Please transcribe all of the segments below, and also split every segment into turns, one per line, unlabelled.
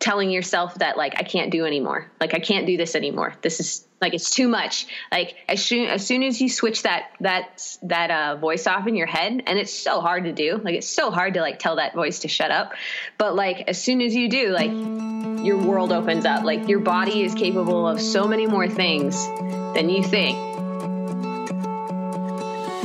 telling yourself that like I can't do anymore. Like I can't do this anymore. This is like it's too much. Like as soon as soon as you switch that that that uh, voice off in your head, and it's so hard to do. Like it's so hard to like tell that voice to shut up. But like as soon as you do, like your world opens up. Like your body is capable of so many more things than you think.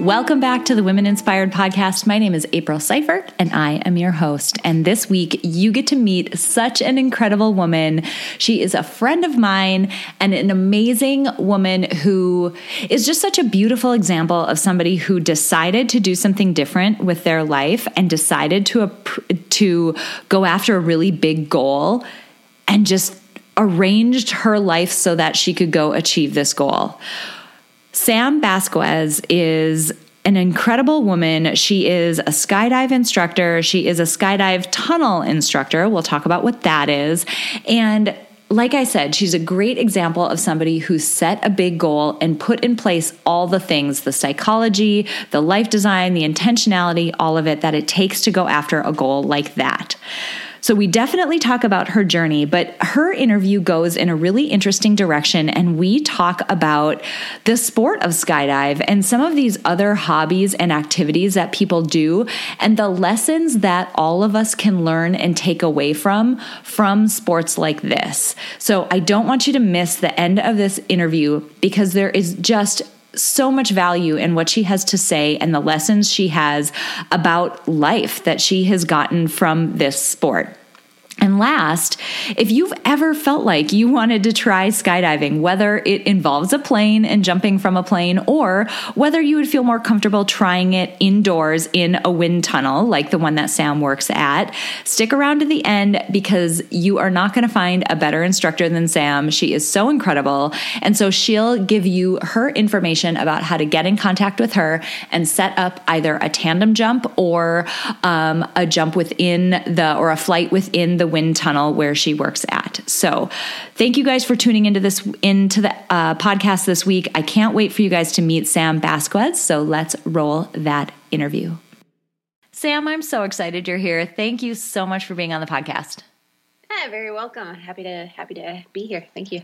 Welcome back to the Women Inspired Podcast. My name is April Seifert, and I am your host. And this week, you get to meet such an incredible woman. She is a friend of mine and an amazing woman who is just such a beautiful example of somebody who decided to do something different with their life and decided to, to go after a really big goal and just arranged her life so that she could go achieve this goal. Sam Basquez is an incredible woman. She is a skydive instructor. She is a skydive tunnel instructor. We'll talk about what that is. And like I said, she's a great example of somebody who set a big goal and put in place all the things the psychology, the life design, the intentionality, all of it that it takes to go after a goal like that. So we definitely talk about her journey, but her interview goes in a really interesting direction. And we talk about the sport of skydive and some of these other hobbies and activities that people do and the lessons that all of us can learn and take away from from sports like this. So I don't want you to miss the end of this interview because there is just so much value in what she has to say and the lessons she has about life that she has gotten from this sport. And last, if you've ever felt like you wanted to try skydiving, whether it involves a plane and jumping from a plane, or whether you would feel more comfortable trying it indoors in a wind tunnel like the one that Sam works at, stick around to the end because you are not going to find a better instructor than Sam. She is so incredible. And so she'll give you her information about how to get in contact with her and set up either a tandem jump or um, a jump within the, or a flight within the the wind tunnel where she works at. So, thank you guys for tuning into this into the uh, podcast this week. I can't wait for you guys to meet Sam Basquez. So let's roll that interview. Sam, I'm so excited you're here. Thank you so much for being on the podcast.
Yeah, very welcome. Happy to happy to be here. Thank you.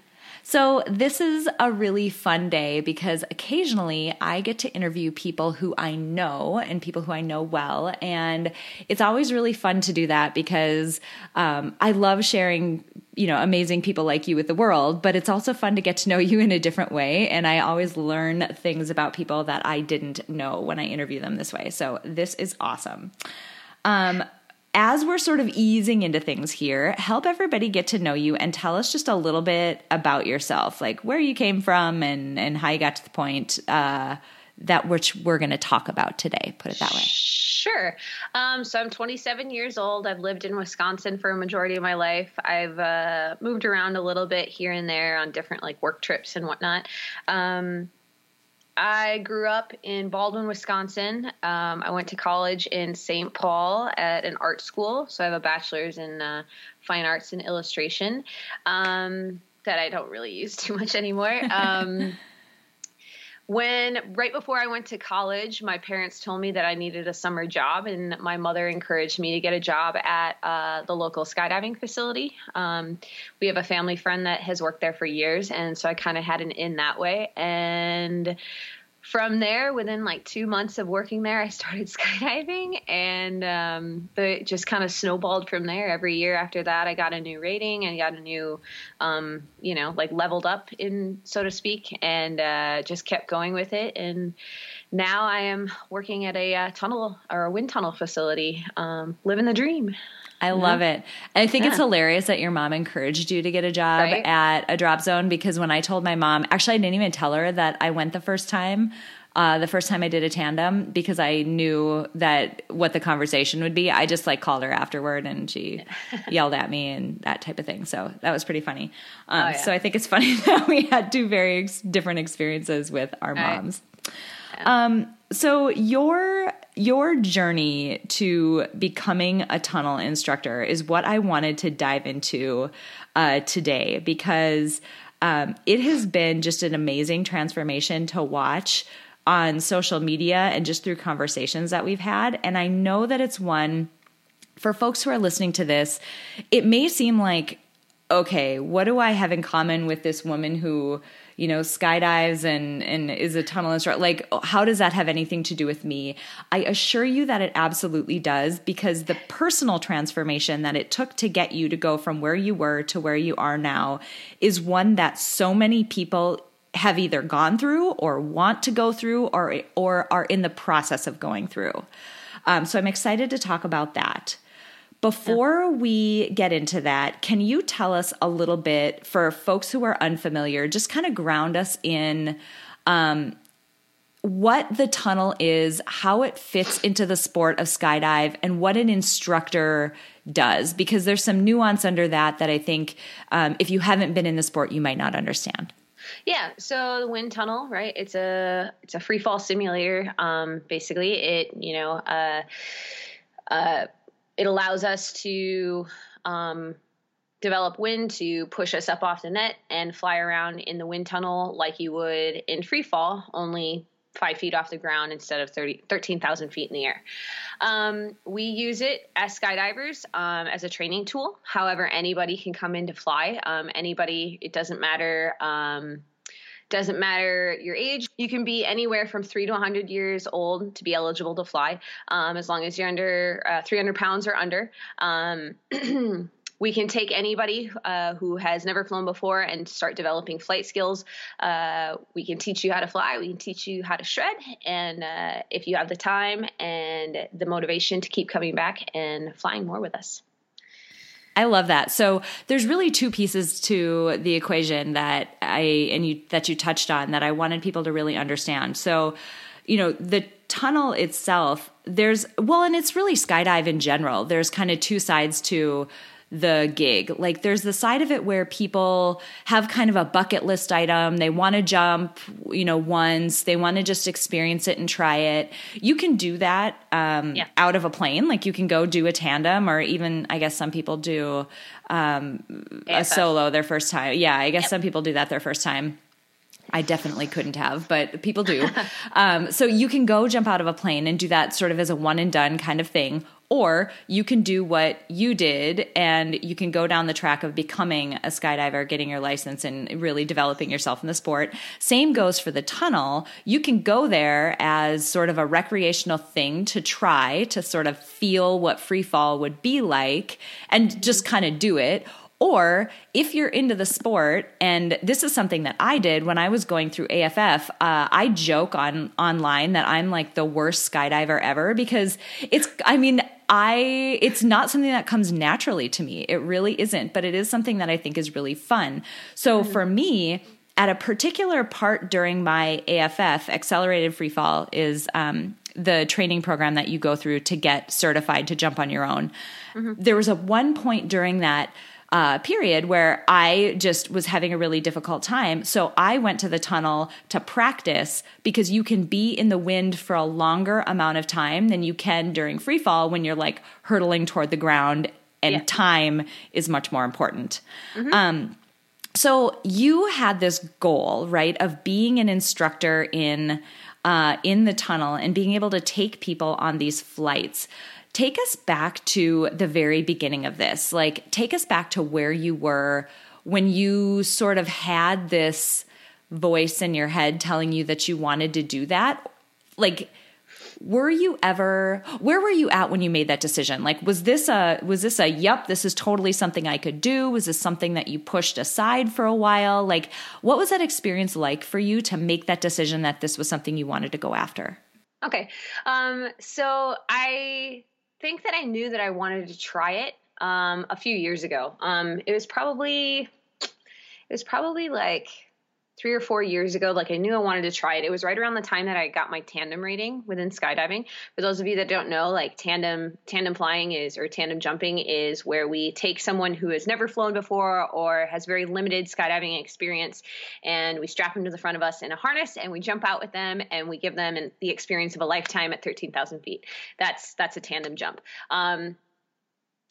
So, this is a really fun day because occasionally I get to interview people who I know and people who I know well. And it's always really fun to do that because um, I love sharing, you know, amazing people like you with the world, but it's also fun to get to know you in a different way. And I always learn things about people that I didn't know when I interview them this way. So, this is awesome. Um, as we're sort of easing into things here, help everybody get to know you and tell us just a little bit about yourself, like where you came from and and how you got to the point uh, that which we're going to talk about today. Put it that way.
Sure. Um, so I'm 27 years old. I've lived in Wisconsin for a majority of my life. I've uh, moved around a little bit here and there on different like work trips and whatnot. Um, I grew up in Baldwin, Wisconsin. Um, I went to college in St. Paul at an art school. So I have a bachelor's in uh, fine arts and illustration um, that I don't really use too much anymore. Um, when right before I went to college, my parents told me that I needed a summer job, and my mother encouraged me to get a job at uh, the local skydiving facility. Um, we have a family friend that has worked there for years, and so I kind of had an in that way. And from there, within like two months of working there, I started skydiving, and um, it just kind of snowballed from there. Every year after that, I got a new rating and got a new, um, you know, like leveled up in so to speak, and uh, just kept going with it. And now I am working at a uh, tunnel or a wind tunnel facility, um, living the dream.
I love it. I think yeah. it's hilarious that your mom encouraged you to get a job right? at a drop zone because when I told my mom, actually, I didn't even tell her that I went the first time. Uh, the first time I did a tandem because I knew that what the conversation would be. I just like called her afterward and she yelled at me and that type of thing. So that was pretty funny. Um, oh, yeah. So I think it's funny that we had two very ex- different experiences with our moms. Right. Um, so your your journey to becoming a tunnel instructor is what I wanted to dive into uh, today because um, it has been just an amazing transformation to watch on social media and just through conversations that we've had. And I know that it's one for folks who are listening to this, it may seem like, okay, what do I have in common with this woman who you know, skydives and and is a tunnel instructor. Like, how does that have anything to do with me? I assure you that it absolutely does because the personal transformation that it took to get you to go from where you were to where you are now is one that so many people have either gone through or want to go through or or are in the process of going through. Um, so I'm excited to talk about that. Before we get into that, can you tell us a little bit for folks who are unfamiliar, just kind of ground us in um, what the tunnel is, how it fits into the sport of skydive, and what an instructor does? Because there's some nuance under that that I think um, if you haven't been in the sport, you might not understand.
Yeah, so the wind tunnel, right? It's a it's a free fall simulator. Um, basically, it you know uh, uh, it allows us to um, develop wind to push us up off the net and fly around in the wind tunnel like you would in free fall, only five feet off the ground instead of 30, 13,000 feet in the air. Um, we use it as skydivers um, as a training tool. However, anybody can come in to fly. Um, anybody, it doesn't matter um, doesn't matter your age. You can be anywhere from three to 100 years old to be eligible to fly, um, as long as you're under uh, 300 pounds or under. Um, we can take anybody uh, who has never flown before and start developing flight skills. Uh, we can teach you how to fly. We can teach you how to shred. And uh, if you have the time and the motivation to keep coming back and flying more with us.
I love that. So there's really two pieces to the equation that I and you that you touched on that I wanted people to really understand. So, you know, the tunnel itself, there's well, and it's really skydive in general. There's kind of two sides to the gig. Like there's the side of it where people have kind of a bucket list item. They want to jump, you know, once. They want to just experience it and try it. You can do that um, yeah. out of a plane. Like you can go do a tandem, or even I guess some people do um, a solo their first time. Yeah, I guess yep. some people do that their first time. I definitely couldn't have, but people do. um, so you can go jump out of a plane and do that sort of as a one and done kind of thing, or you can do what you did and you can go down the track of becoming a skydiver, getting your license, and really developing yourself in the sport. Same goes for the tunnel. You can go there as sort of a recreational thing to try to sort of feel what free fall would be like and just kind of do it. Or if you're into the sport, and this is something that I did when I was going through AFF, uh, I joke on online that I'm like the worst skydiver ever because it's. I mean, I it's not something that comes naturally to me. It really isn't, but it is something that I think is really fun. So mm-hmm. for me, at a particular part during my AFF, accelerated free fall is um, the training program that you go through to get certified to jump on your own. Mm-hmm. There was a one point during that uh, period where I just was having a really difficult time. So I went to the tunnel to practice because you can be in the wind for a longer amount of time than you can during free fall when you're like hurtling toward the ground and yeah. time is much more important. Mm-hmm. Um, so you had this goal, right, of being an instructor in uh, in the tunnel and being able to take people on these flights. Take us back to the very beginning of this. Like, take us back to where you were when you sort of had this voice in your head telling you that you wanted to do that. Like, were you ever where were you at when you made that decision like was this a was this a yep this is totally something i could do was this something that you pushed aside for a while like what was that experience like for you to make that decision that this was something you wanted to go after
okay um so i think that i knew that i wanted to try it um a few years ago. Um it was probably it was probably like three or four years ago. Like I knew I wanted to try it. It was right around the time that I got my tandem rating within skydiving. For those of you that don't know, like tandem tandem flying is or tandem jumping is where we take someone who has never flown before or has very limited skydiving experience, and we strap them to the front of us in a harness and we jump out with them and we give them the experience of a lifetime at 13,000 feet. That's that's a tandem jump. Um,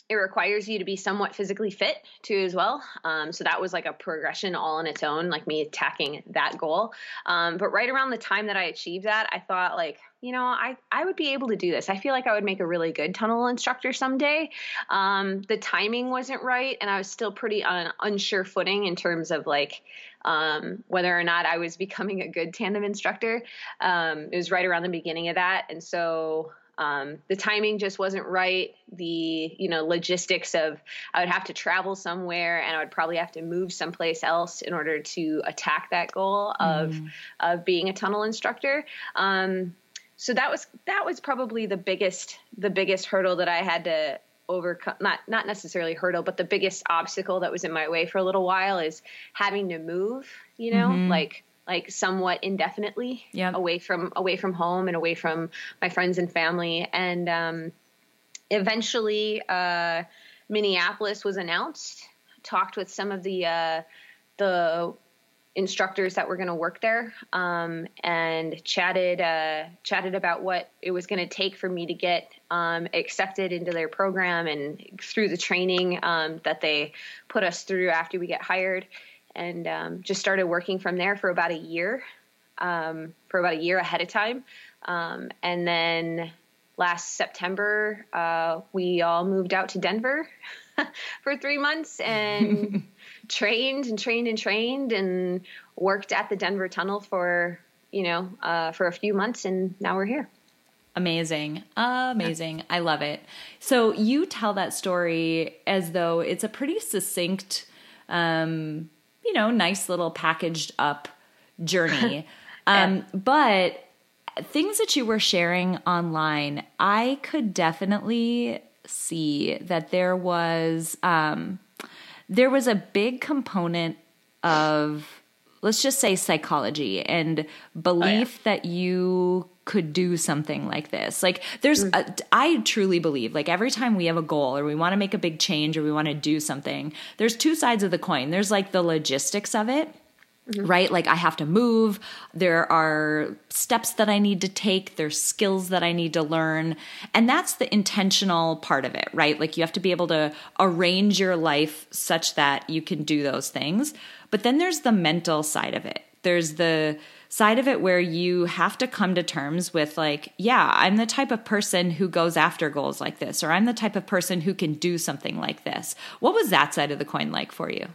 it requires you to be somewhat physically fit too as well um, so that was like a progression all on its own like me attacking that goal um, but right around the time that i achieved that i thought like you know i, I would be able to do this i feel like i would make a really good tunnel instructor someday um, the timing wasn't right and i was still pretty on unsure footing in terms of like um, whether or not I was becoming a good tandem instructor. Um, it was right around the beginning of that. And so um, the timing just wasn't right. The you know logistics of I would have to travel somewhere and I would probably have to move someplace else in order to attack that goal of mm. of being a tunnel instructor. Um, so that was that was probably the biggest the biggest hurdle that I had to overcome not not necessarily hurdle but the biggest obstacle that was in my way for a little while is having to move you know mm-hmm. like like somewhat indefinitely yep. away from away from home and away from my friends and family and um, eventually uh, minneapolis was announced talked with some of the uh, the instructors that were going to work there um, and chatted uh, chatted about what it was going to take for me to get um, accepted into their program and through the training um, that they put us through after we get hired and um, just started working from there for about a year, um, for about a year ahead of time. Um, and then last September, uh, we all moved out to Denver for three months and trained and trained and trained and worked at the Denver tunnel for, you know, uh, for a few months. And now we're here.
Amazing. Amazing. I love it. So you tell that story as though it's a pretty succinct um, you know, nice little packaged up journey. um, but things that you were sharing online, I could definitely see that there was um, there was a big component of let's just say psychology and belief oh, yeah. that you could do something like this. Like there's mm. a, I truly believe like every time we have a goal or we want to make a big change or we want to do something, there's two sides of the coin. There's like the logistics of it. Mm-hmm. Right? Like I have to move. There are steps that I need to take. There's skills that I need to learn. And that's the intentional part of it, right? Like you have to be able to arrange your life such that you can do those things. But then there's the mental side of it. There's the side of it where you have to come to terms with like yeah i'm the type of person who goes after goals like this or i'm the type of person who can do something like this what was that side of the coin like for you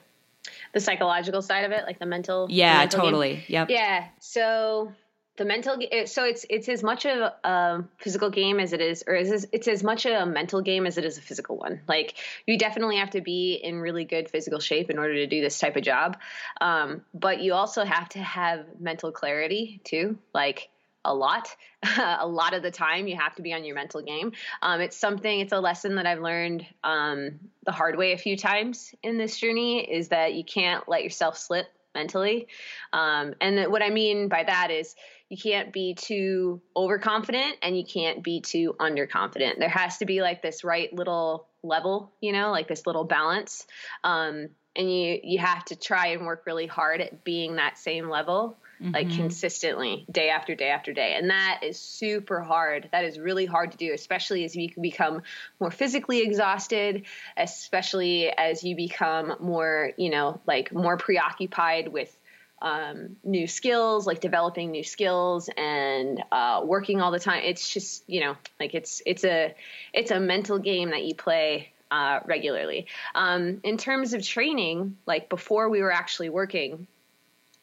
the psychological side of it like the mental
yeah
the
mental totally. Game. yep.
Yeah. So the mental so it's it's as much a, a physical game as it is or is it's as much a mental game as it is a physical one. Like you definitely have to be in really good physical shape in order to do this type of job. Um, but you also have to have mental clarity too. Like a lot a lot of the time you have to be on your mental game um, it's something it's a lesson that i've learned um, the hard way a few times in this journey is that you can't let yourself slip mentally um, and what i mean by that is you can't be too overconfident and you can't be too underconfident. There has to be like this right little level, you know, like this little balance. Um, and you you have to try and work really hard at being that same level mm-hmm. like consistently day after day after day and that is super hard that is really hard to do especially as you become more physically exhausted especially as you become more you know like more preoccupied with um, new skills, like developing new skills and uh, working all the time. It's just you know like it's it's a it's a mental game that you play uh, regularly. Um, in terms of training, like before we were actually working,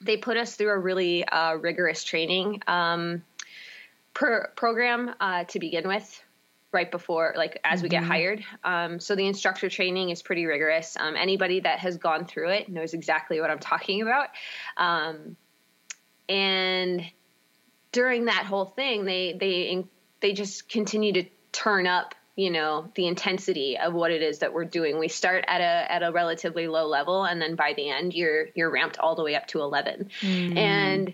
they put us through a really uh, rigorous training. Um, per program uh, to begin with right before like as mm-hmm. we get mm-hmm. hired um, so the instructor training is pretty rigorous um, anybody that has gone through it knows exactly what i'm talking about um, and during that whole thing they they they just continue to turn up you know the intensity of what it is that we're doing. We start at a at a relatively low level and then by the end you're you're ramped all the way up to 11 mm. and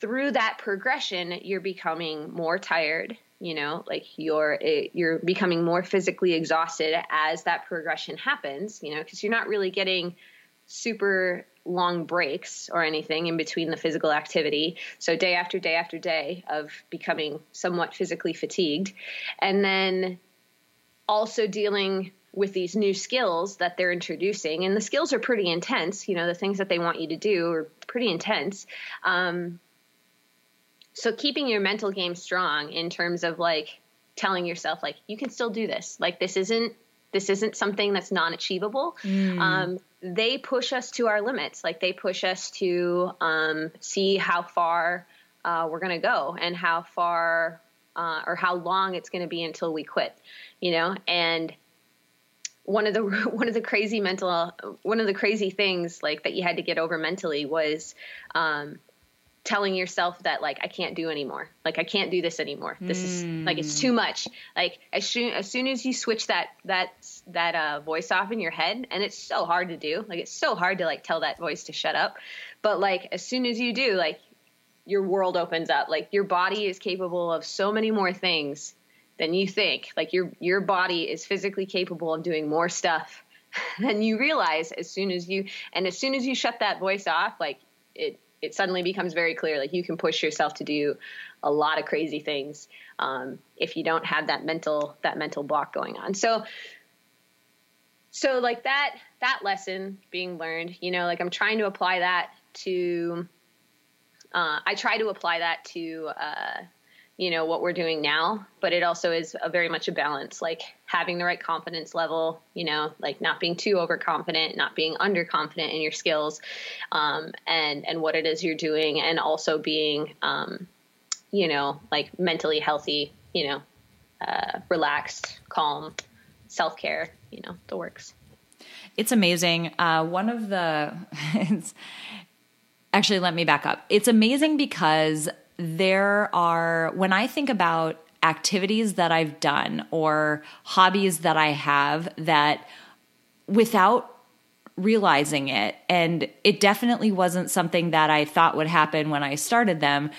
through that progression you're becoming more tired you know like you're you're becoming more physically exhausted as that progression happens you know because you're not really getting super long breaks or anything in between the physical activity. So day after day after day of becoming somewhat physically fatigued. And then also dealing with these new skills that they're introducing and the skills are pretty intense you know the things that they want you to do are pretty intense. Um, so keeping your mental game strong in terms of like telling yourself like you can still do this. Like this isn't this isn't something that's non-achievable. Mm. um, they push us to our limits. Like they push us to um, see how far uh, we're going to go and how far uh, or how long it's going to be until we quit you know and one of the one of the crazy mental one of the crazy things like that you had to get over mentally was um, telling yourself that like I can't do anymore. Like I can't do this anymore. This mm. is like it's too much. Like as soon as soon as you switch that that that uh, voice off in your head, and it's so hard to do. Like it's so hard to like tell that voice to shut up. But like as soon as you do, like your world opens up. Like your body is capable of so many more things than you think. Like your your body is physically capable of doing more stuff than you realize as soon as you and as soon as you shut that voice off, like it it suddenly becomes very clear like you can push yourself to do a lot of crazy things um, if you don't have that mental that mental block going on so so like that that lesson being learned you know like i'm trying to apply that to uh, i try to apply that to uh, you know what we're doing now but it also is a very much a balance like having the right confidence level you know like not being too overconfident not being underconfident in your skills um, and and what it is you're doing and also being um, you know like mentally healthy you know uh, relaxed calm self-care you know the works.
It's amazing. Uh, one of the actually let me back up it's amazing because there are, when I think about activities that I've done or hobbies that I have that without realizing it, and it definitely wasn't something that I thought would happen when I started them,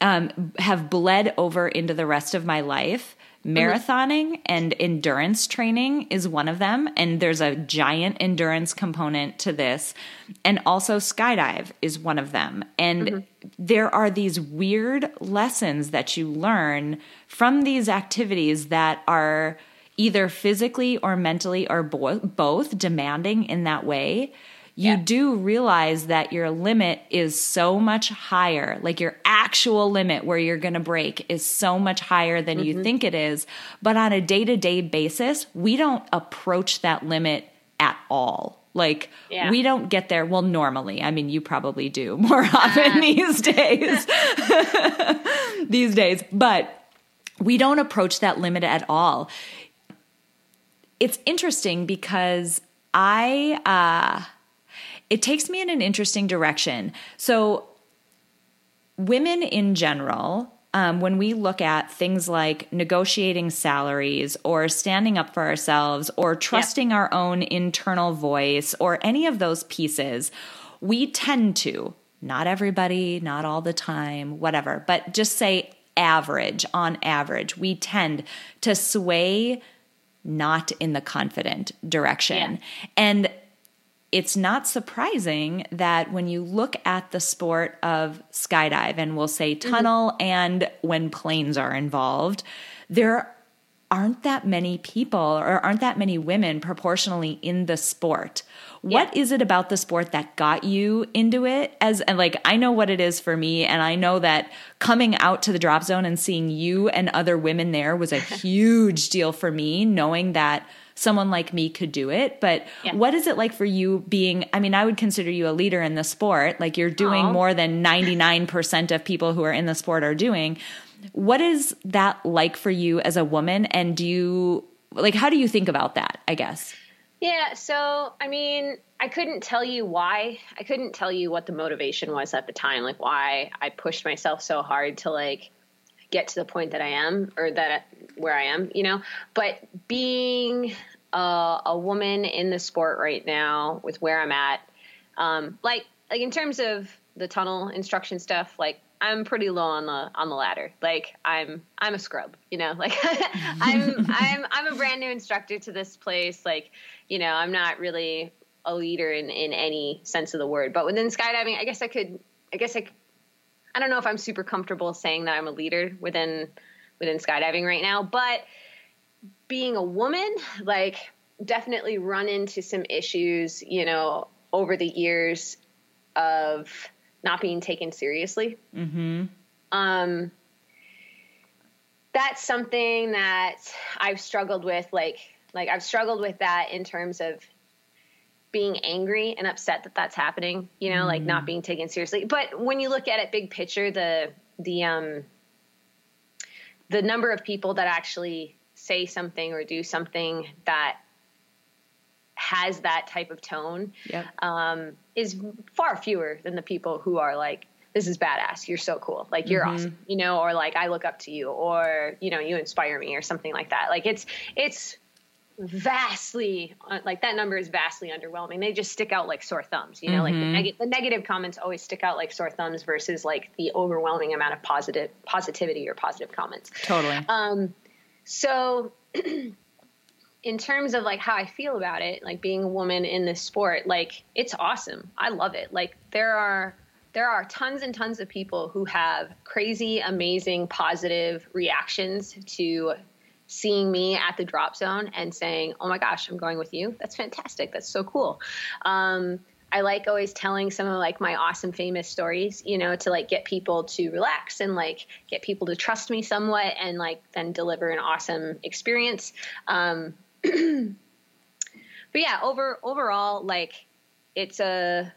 um, have bled over into the rest of my life. Marathoning and endurance training is one of them. And there's a giant endurance component to this. And also, skydive is one of them. And mm-hmm. there are these weird lessons that you learn from these activities that are either physically or mentally or bo- both demanding in that way you yeah. do realize that your limit is so much higher. Like your actual limit where you're going to break is so much higher than mm-hmm. you think it is. But on a day to day basis, we don't approach that limit at all. Like yeah. we don't get there. Well, normally, I mean, you probably do more often uh. these days. these days, but we don't approach that limit at all. It's interesting because I, uh, it takes me in an interesting direction. So, women in general, um, when we look at things like negotiating salaries or standing up for ourselves or trusting yep. our own internal voice or any of those pieces, we tend to, not everybody, not all the time, whatever, but just say average, on average, we tend to sway not in the confident direction. Yeah. And it's not surprising that when you look at the sport of skydive, and we'll say mm-hmm. tunnel mm-hmm. and when planes are involved, there aren't that many people or aren't that many women proportionally in the sport. What yeah. is it about the sport that got you into it? As and like I know what it is for me and I know that coming out to the drop zone and seeing you and other women there was a huge deal for me knowing that someone like me could do it. But yeah. what is it like for you being, I mean, I would consider you a leader in the sport. Like you're doing Aww. more than 99% of people who are in the sport are doing. what is that like for you as a woman? And do you like how do you think about that? I guess.
Yeah, so I mean, I couldn't tell you why. I couldn't tell you what the motivation was at the time, like why I pushed myself so hard to like get to the point that I am or that where I am, you know. But being a, a woman in the sport right now, with where I'm at, um, like like in terms of the tunnel instruction stuff, like I'm pretty low on the on the ladder. Like I'm I'm a scrub, you know. Like I'm I'm I'm a brand new instructor to this place. Like you know, I'm not really a leader in in any sense of the word. But within skydiving, I guess I could. I guess I. I don't know if I'm super comfortable saying that I'm a leader within within skydiving right now, but being a woman, like definitely run into some issues, you know, over the years of not being taken seriously.
Mm-hmm.
Um, that's something that I've struggled with. Like, like I've struggled with that in terms of being angry and upset that that's happening. You know, mm-hmm. like not mm. being taken seriously. But when you look at it big picture, the the um the number of people that actually say something or do something that has that type of tone
yep.
um, is far fewer than the people who are like, this is badass. You're so cool. Like you're mm-hmm. awesome, you know, or like I look up to you or, you know, you inspire me or something like that. Like it's, it's vastly uh, like that number is vastly underwhelming. They just stick out like sore thumbs, you know, mm-hmm. like the, mm-hmm. neg- the, negative comments always stick out like sore thumbs versus like the overwhelming amount of positive positivity or positive comments.
Totally.
Um, so in terms of like how I feel about it, like being a woman in this sport, like it's awesome. I love it. Like there are there are tons and tons of people who have crazy, amazing, positive reactions to seeing me at the drop zone and saying, "Oh my gosh, I'm going with you." That's fantastic. That's so cool. Um, I like always telling some of like my awesome famous stories, you know, to like get people to relax and like get people to trust me somewhat and like then deliver an awesome experience. Um, but yeah, over overall, like it's a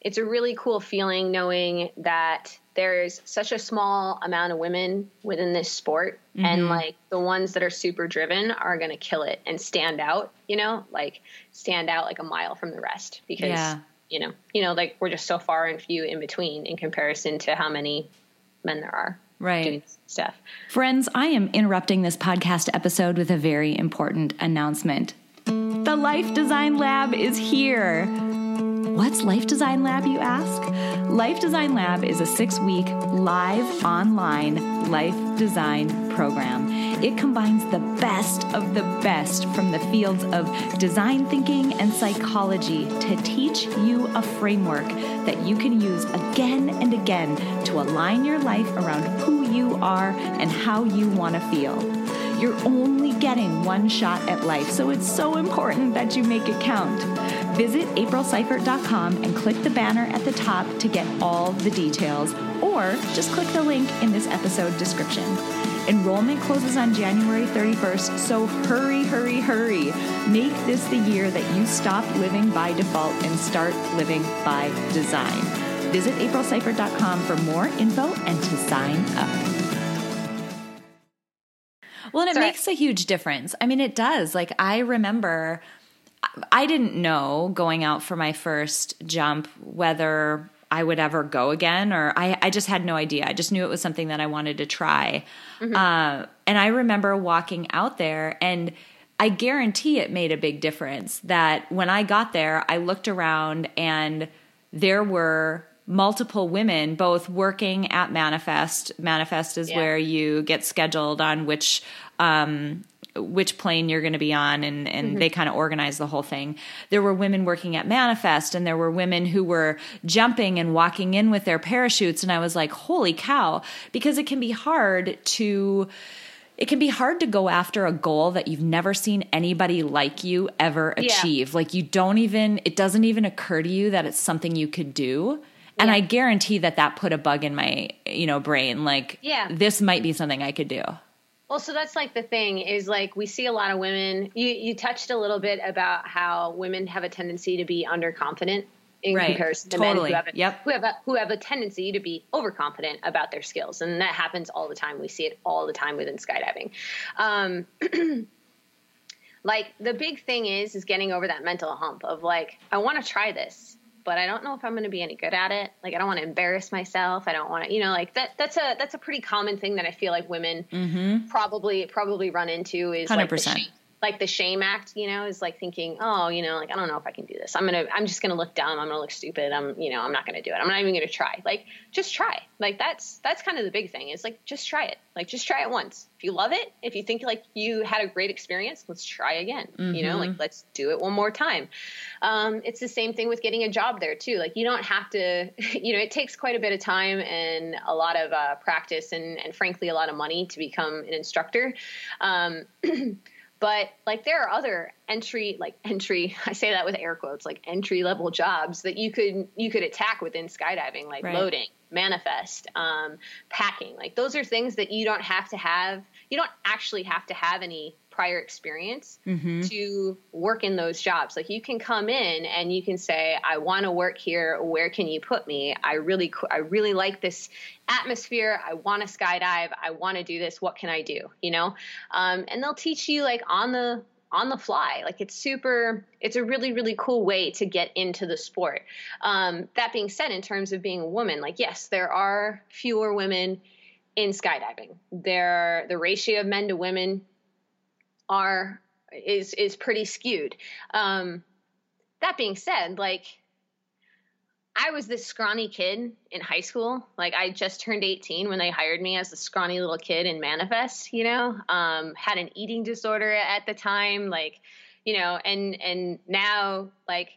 it's a really cool feeling knowing that there's such a small amount of women within this sport mm-hmm. and like the ones that are super driven are going to kill it and stand out you know like stand out like a mile from the rest because yeah. you know you know like we're just so far and few in between in comparison to how many men there are
right. doing
stuff.
Friends, I am interrupting this podcast episode with a very important announcement. The Life Design Lab is here. What's Life Design Lab, you ask? Life Design Lab is a six week live online life design program. It combines the best of the best from the fields of design thinking and psychology to teach you a framework that you can use again and again to align your life around who you are and how you want to feel. You're only getting one shot at life, so it's so important that you make it count. Visit aprilseifert.com and click the banner at the top to get all the details, or just click the link in this episode description. Enrollment closes on January 31st, so hurry, hurry, hurry. Make this the year that you stop living by default and start living by design. Visit aprilseifert.com for more info and to sign up. Well, and it Sorry. makes a huge difference. I mean, it does. Like, I remember I didn't know going out for my first jump whether I would ever go again, or I, I just had no idea. I just knew it was something that I wanted to try. Mm-hmm. Uh, and I remember walking out there, and I guarantee it made a big difference that when I got there, I looked around and there were multiple women both working at manifest manifest is yeah. where you get scheduled on which um, which plane you're going to be on and, and mm-hmm. they kind of organize the whole thing. There were women working at Manifest and there were women who were jumping and walking in with their parachutes. And I was like, holy cow, because it can be hard to, it can be hard to go after a goal that you've never seen anybody like you ever achieve. Yeah. Like you don't even, it doesn't even occur to you that it's something you could do. And yeah. I guarantee that that put a bug in my, you know, brain. Like,
yeah.
this might be something I could do.
Well, so that's like the thing is like we see a lot of women. You you touched a little bit about how women have a tendency to be underconfident. in
right.
comparison to
totally.
men who have, a,
yep.
who have a, who have a tendency to be overconfident about their skills, and that happens all the time. We see it all the time within skydiving. Um, like the big thing is is getting over that mental hump of like I want to try this, but I don't know if I'm going to be any good at it. Like I don't want to embarrass myself. I don't want to, you know, like that. That's a that's a pretty common thing that I feel like women
mm-hmm.
probably probably run into is 100%. like the shame, like the shame act, you know, is like thinking, oh, you know, like I don't know if I can do this. I'm gonna, I'm just gonna look dumb. I'm gonna look stupid. I'm, you know, I'm not gonna do it. I'm not even gonna try. Like, just try. Like that's that's kind of the big thing. Is like just try it. Like just try it once. If you love it, if you think like you had a great experience, let's try again. Mm-hmm. You know, like let's do it one more time. Um, it's the same thing with getting a job there too. Like you don't have to, you know, it takes quite a bit of time and a lot of uh, practice and, and frankly a lot of money to become an instructor. Um, but like there are other entry like entry i say that with air quotes like entry level jobs that you could you could attack within skydiving like right. loading manifest um, packing like those are things that you don't have to have you don't actually have to have any prior experience mm-hmm. to work in those jobs. Like you can come in and you can say, "I want to work here. Where can you put me? I really, I really like this atmosphere. I want to skydive. I want to do this. What can I do?" You know, um, and they'll teach you like on the on the fly. Like it's super, it's a really, really cool way to get into the sport. Um, that being said, in terms of being a woman, like, yes, there are fewer women in skydiving. There, the ratio of men to women are is is pretty skewed. Um, that being said, like I was this scrawny kid in high school. Like I just turned 18 when they hired me as a scrawny little kid in Manifest, you know. Um, had an eating disorder at the time, like, you know, and and now like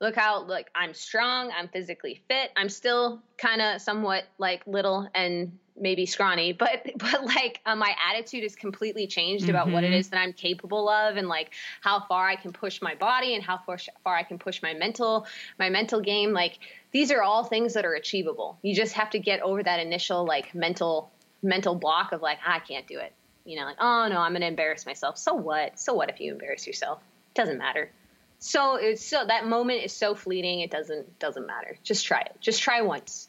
look how like I'm strong, I'm physically fit. I'm still kind of somewhat like little and maybe scrawny, but but like uh, my attitude is completely changed mm-hmm. about what it mm-hmm. that I'm capable of and like how far I can push my body and how far far I can push my mental my mental game. Like these are all things that are achievable. You just have to get over that initial like mental mental block of like I can't do it. You know, like oh no, I'm going to embarrass myself. So what? So what if you embarrass yourself? It doesn't matter. So it's so that moment is so fleeting. It doesn't doesn't matter. Just try it. Just try once.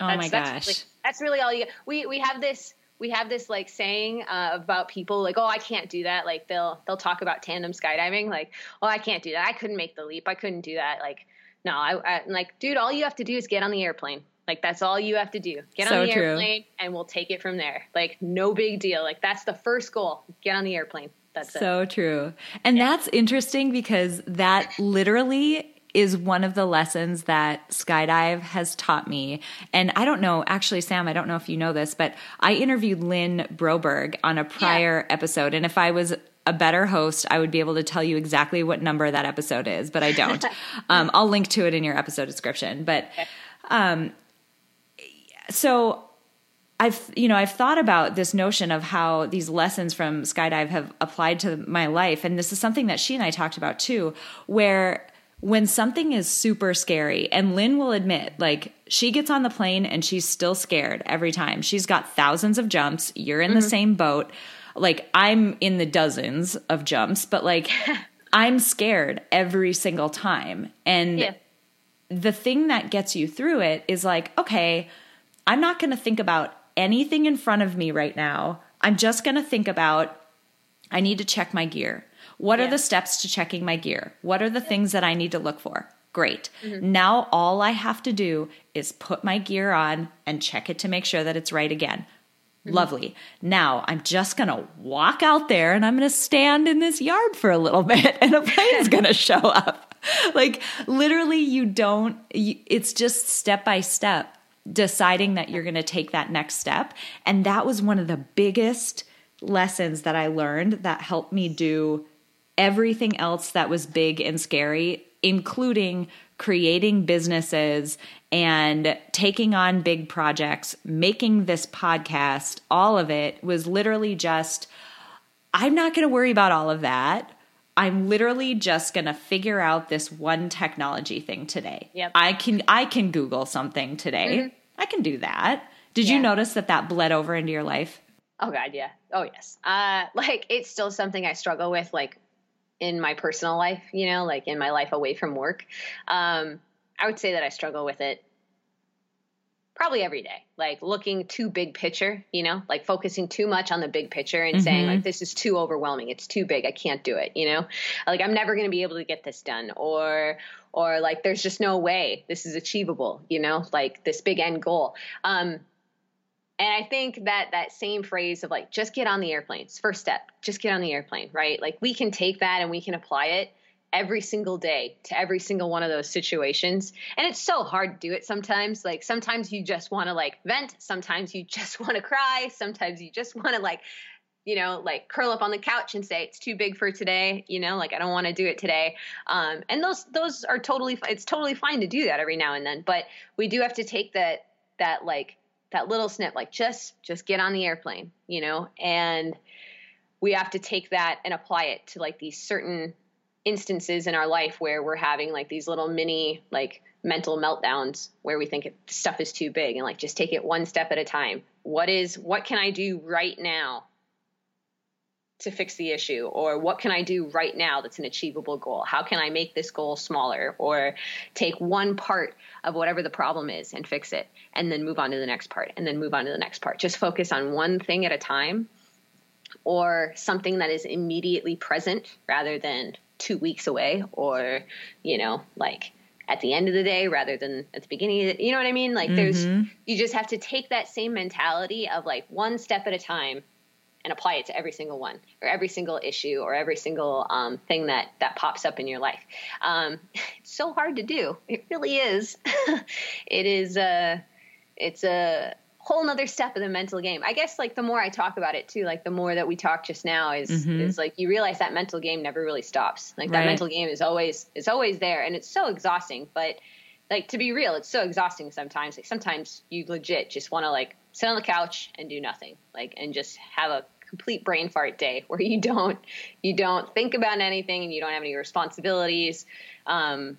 Oh that's, my gosh.
That's really, that's really all you get. We we have this we have this like saying uh, about people like oh I can't do that. Like they'll they'll talk about tandem skydiving like oh I can't do that. I couldn't make the leap. I couldn't do that. Like no I, I like dude all you have to do is get on the airplane. Like that's all you have to do. Get
so
on the
true.
airplane and we'll take it from there. Like no big deal. Like that's the first goal. Get on the airplane. That's
so
it.
true. And yeah. that's interesting because that literally is one of the lessons that skydive has taught me. And I don't know, actually, Sam, I don't know if you know this, but I interviewed Lynn Broberg on a prior yeah. episode. And if I was a better host, I would be able to tell you exactly what number that episode is, but I don't. um, I'll link to it in your episode description. But um, so I've you know I've thought about this notion of how these lessons from skydive have applied to my life, and this is something that she and I talked about too, where when something is super scary, and Lynn will admit, like, she gets on the plane and she's still scared every time. She's got thousands of jumps. You're in mm-hmm. the same boat. Like, I'm in the dozens of jumps, but like, I'm scared every single time. And yeah. the thing that gets you through it is like, okay, I'm not going to think about anything in front of me right now. I'm just going to think about, I need to check my gear. What yeah. are the steps to checking my gear? What are the things that I need to look for? Great. Mm-hmm. Now all I have to do is put my gear on and check it to make sure that it's right again. Mm-hmm. Lovely. Now I'm just going to walk out there and I'm going to stand in this yard for a little bit and a plane's going to show up. Like literally, you don't, it's just step by step deciding that you're going to take that next step. And that was one of the biggest lessons that I learned that helped me do everything else that was big and scary, including creating businesses and taking on big projects, making this podcast, all of it was literally just, I'm not going to worry about all of that. I'm literally just going to figure out this one technology thing today.
Yep.
I can I can Google something today. Mm-hmm. I can do that. Did yeah. you notice that that bled over into your life?
Oh god, yeah. Oh yes. Uh like it's still something I struggle with like in my personal life, you know, like in my life away from work. Um, I would say that I struggle with it probably every day like looking too big picture you know like focusing too much on the big picture and mm-hmm. saying like this is too overwhelming it's too big i can't do it you know like i'm never going to be able to get this done or or like there's just no way this is achievable you know like this big end goal um and i think that that same phrase of like just get on the airplanes first step just get on the airplane right like we can take that and we can apply it every single day to every single one of those situations. And it's so hard to do it sometimes. Like sometimes you just want to like vent, sometimes you just want to cry, sometimes you just want to like you know, like curl up on the couch and say it's too big for today. You know, like I don't want to do it today. Um, and those those are totally it's totally fine to do that every now and then. But we do have to take that that like that little snip, like just just get on the airplane, you know, and we have to take that and apply it to like these certain instances in our life where we're having like these little mini like mental meltdowns where we think stuff is too big and like just take it one step at a time. What is what can I do right now to fix the issue or what can I do right now that's an achievable goal? How can I make this goal smaller or take one part of whatever the problem is and fix it and then move on to the next part and then move on to the next part. Just focus on one thing at a time or something that is immediately present rather than two weeks away or, you know, like at the end of the day rather than at the beginning the, you know what I mean? Like mm-hmm. there's, you just have to take that same mentality of like one step at a time and apply it to every single one or every single issue or every single um, thing that that pops up in your life. Um, it's so hard to do. It really is. it is. Uh, it's a whole nother step of the mental game. I guess like the more I talk about it too, like the more that we talk just now is mm-hmm. is like you realize that mental game never really stops. Like that right. mental game is always is always there and it's so exhausting. But like to be real, it's so exhausting sometimes. Like sometimes you legit just want to like sit on the couch and do nothing. Like and just have a complete brain fart day where you don't you don't think about anything and you don't have any responsibilities. Um,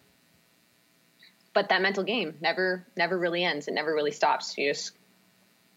but that mental game never never really ends. It never really stops. You just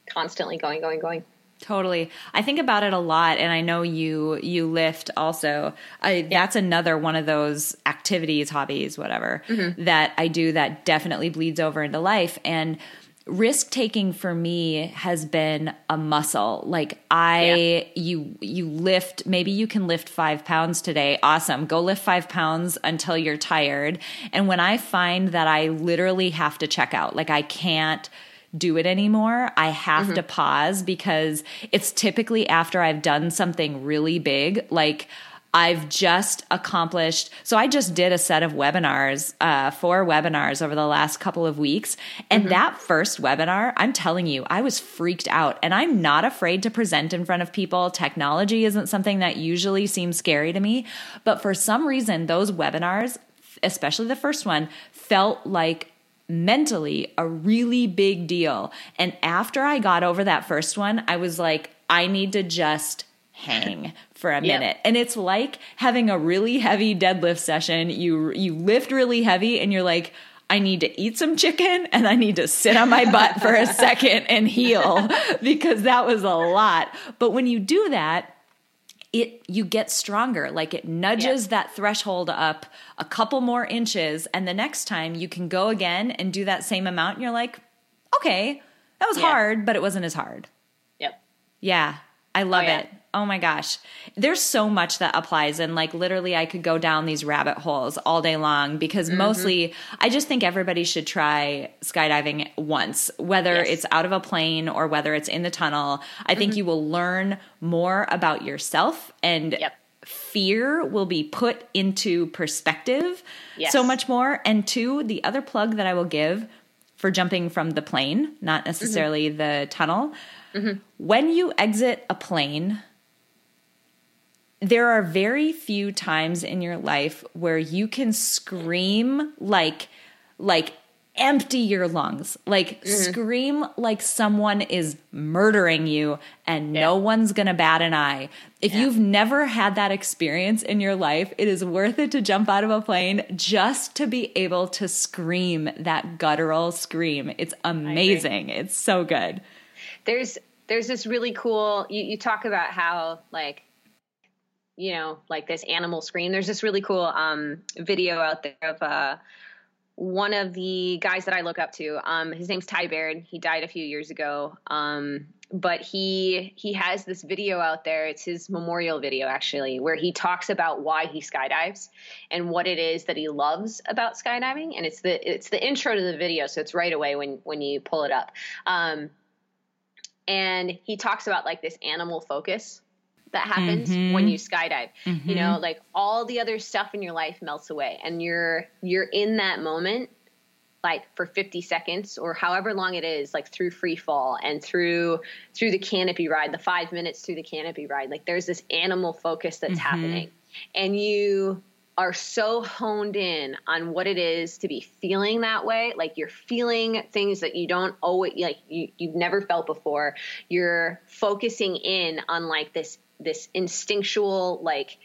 constantly going, going, going.
Totally. I think about it a lot and I know you you lift also. I yeah. that's another one of those activities, hobbies, whatever, mm-hmm. that I do that definitely bleeds over into life and risk taking for me has been a muscle like i yeah. you you lift maybe you can lift five pounds today awesome go lift five pounds until you're tired and when i find that i literally have to check out like i can't do it anymore. I have mm-hmm. to pause because it's typically after I've done something really big, like I've just accomplished. So I just did a set of webinars, uh, four webinars over the last couple of weeks. And mm-hmm. that first webinar, I'm telling you, I was freaked out and I'm not afraid to present in front of people. Technology isn't something that usually seems scary to me. But for some reason, those webinars, especially the first one, felt like mentally a really big deal. And after I got over that first one, I was like, I need to just hang for a minute. Yep. And it's like having a really heavy deadlift session. You you lift really heavy and you're like I need to eat some chicken and I need to sit on my butt for a second and heal because that was a lot. But when you do that, it you get stronger like it nudges yeah. that threshold up a couple more inches and the next time you can go again and do that same amount and you're like okay that was yeah. hard but it wasn't as hard
yep
yeah i love oh, yeah. it Oh my gosh. There's so much that applies. And like literally, I could go down these rabbit holes all day long because mm-hmm. mostly I just think everybody should try skydiving once, whether yes. it's out of a plane or whether it's in the tunnel. I mm-hmm. think you will learn more about yourself and yep. fear will be put into perspective yes. so much more. And two, the other plug that I will give for jumping from the plane, not mm-hmm. necessarily mm-hmm. the tunnel. Mm-hmm. When you exit a plane, there are very few times in your life where you can scream like like empty your lungs like mm-hmm. scream like someone is murdering you and yeah. no one's gonna bat an eye if yeah. you've never had that experience in your life it is worth it to jump out of a plane just to be able to scream that guttural scream it's amazing it's so good
there's there's this really cool you, you talk about how like you know, like this animal scream. There's this really cool um, video out there of uh, one of the guys that I look up to. Um, his name's Ty Baird. He died a few years ago. Um, but he he has this video out there. It's his memorial video actually, where he talks about why he skydives and what it is that he loves about skydiving. And it's the it's the intro to the video, so it's right away when when you pull it up. Um, and he talks about like this animal focus that happens mm-hmm. when you skydive. Mm-hmm. You know, like all the other stuff in your life melts away and you're you're in that moment like for 50 seconds or however long it is like through free fall and through through the canopy ride the 5 minutes through the canopy ride like there's this animal focus that's mm-hmm. happening and you are so honed in on what it is to be feeling that way like you're feeling things that you don't always like you, you've never felt before you're focusing in on like this this instinctual like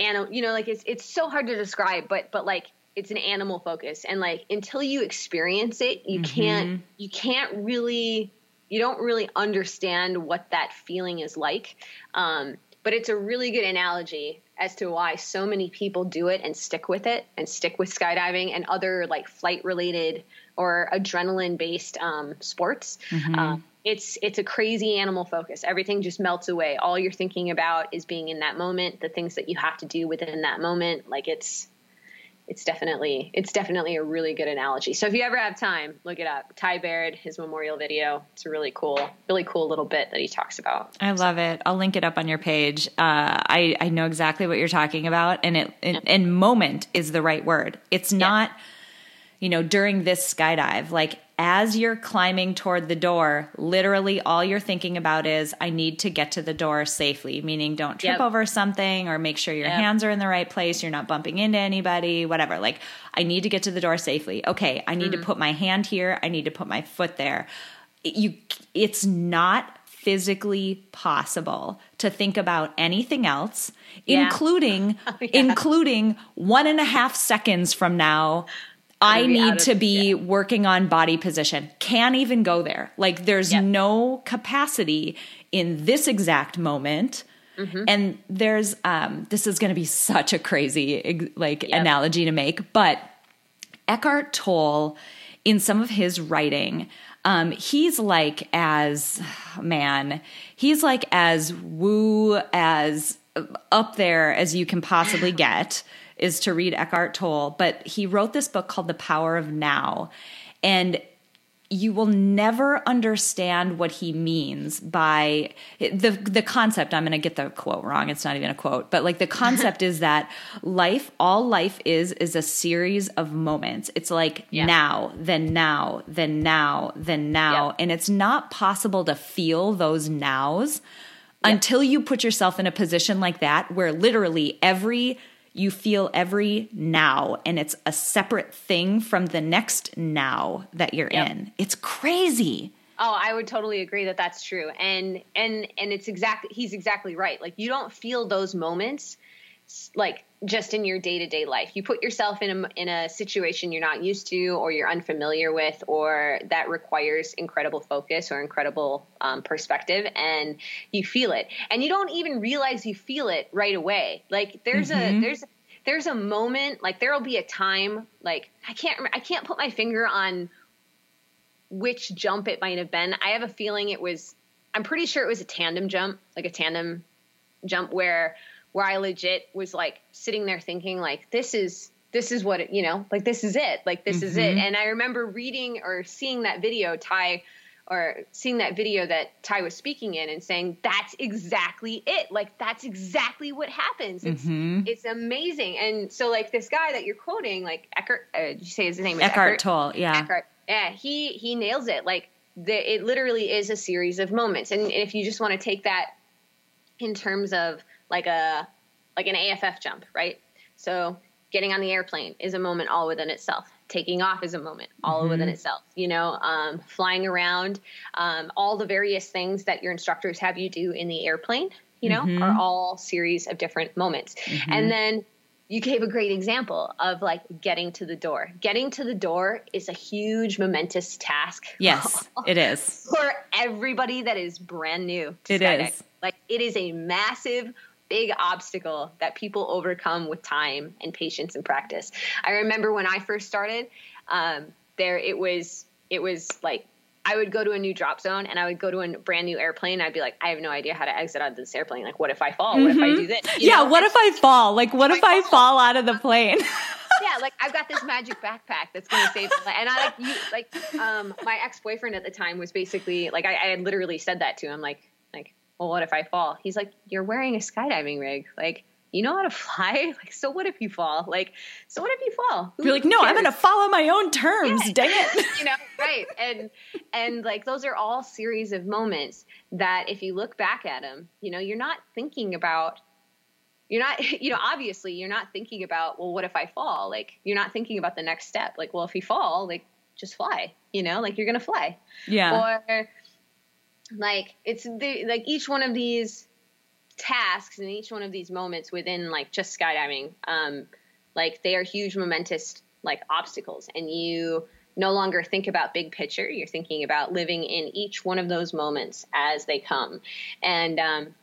animal you know like it's it's so hard to describe but but like it's an animal focus and like until you experience it you mm-hmm. can't you can't really you don't really understand what that feeling is like um, but it's a really good analogy as to why so many people do it and stick with it and stick with skydiving and other like flight related or adrenaline based um, sports mm-hmm. um, it's it's a crazy animal focus everything just melts away all you're thinking about is being in that moment the things that you have to do within that moment like it's it's definitely it's definitely a really good analogy. So if you ever have time, look it up. Ty Baird, his memorial video. It's a really cool, really cool little bit that he talks about.
I love it. I'll link it up on your page. Uh, I I know exactly what you're talking about, and it, it yeah. and moment is the right word. It's not, yeah. you know, during this skydive. Like as you're climbing toward the door, literally all you're thinking about is, I need to get to the door safely, meaning don't trip yep. over something or make sure your yep. hands are in the right place, you're not bumping into anybody, whatever. Like, I need to get to the door safely. Okay, I need mm. to put my hand here, I need to put my foot there. You, it's not physically possible to think about anything else, yeah. including oh, yeah. including one and a half seconds from now I need of, to be yeah. working on body position. Can't even go there. Like there's yep. no capacity in this exact moment. Mm-hmm. And there's um this is going to be such a crazy like yep. analogy to make, but Eckhart Tolle in some of his writing um, he's like as man, he's like as woo as up there as you can possibly get is to read Eckhart Tolle, but he wrote this book called The Power of Now. And you will never understand what he means by the the concept i'm going to get the quote wrong it's not even a quote but like the concept is that life all life is is a series of moments it's like yeah. now then now then now then now yep. and it's not possible to feel those nows yep. until you put yourself in a position like that where literally every you feel every now and it's a separate thing from the next now that you're yep. in. It's crazy.
Oh, I would totally agree that that's true. And and and it's exactly he's exactly right. Like you don't feel those moments like just in your day-to-day life. You put yourself in a in a situation you're not used to or you're unfamiliar with or that requires incredible focus or incredible um, perspective and you feel it. And you don't even realize you feel it right away. Like there's mm-hmm. a there's there's a moment like there'll be a time like I can't I can't put my finger on which jump it might have been. I have a feeling it was I'm pretty sure it was a tandem jump, like a tandem jump where where I legit was like sitting there thinking like this is this is what it, you know, like this is it. Like this mm-hmm. is it. Mm-hmm. And I remember reading or seeing that video Ty or seeing that video that Ty was speaking in and saying that's exactly it. Like that's exactly what happens. It's mm-hmm. it's amazing. And so like this guy that you're quoting, like Eckhart, uh, did you say his name?
Eckhart, Eckhart Tolle. Yeah.
Eckhart. Yeah. He he nails it. Like the, it literally is a series of moments. And if you just want to take that in terms of like a like an AFF jump, right? So getting on the airplane is a moment all within itself taking off is a moment all mm-hmm. within itself you know um, flying around um, all the various things that your instructors have you do in the airplane you know mm-hmm. are all series of different moments mm-hmm. and then you gave a great example of like getting to the door getting to the door is a huge momentous task
yes it is
for everybody that is brand new it skydiving. is like it is a massive big obstacle that people overcome with time and patience and practice. I remember when I first started, um, there it was it was like I would go to a new drop zone and I would go to a brand new airplane. I'd be like, I have no idea how to exit out of this airplane. Like, what if I fall? What mm-hmm. if I do this?
You yeah, know? what if I fall? Like, what if I fall out of the plane?
yeah, like I've got this magic backpack that's going to save my life. And I like you, like um, my ex boyfriend at the time was basically like I, I had literally said that to him, like, well, what if I fall? He's like, you're wearing a skydiving rig, like you know how to fly? Like, so what if you fall? Like, so what if you fall?
Who, You're like, no, I'm going to follow my own terms. Yeah. Dang it.
you know, right. And, and like, those are all series of moments that if you look back at them, you know, you're not thinking about, you're not, you know, obviously you're not thinking about, well, what if I fall? Like, you're not thinking about the next step. Like, well, if you fall, like, just fly, you know, like you're going to fly.
Yeah.
Or like, it's the, like each one of these, tasks and each one of these moments within like just skydiving um, like they are huge momentous like obstacles. And you no longer think about big picture. You're thinking about living in each one of those moments as they come. And um,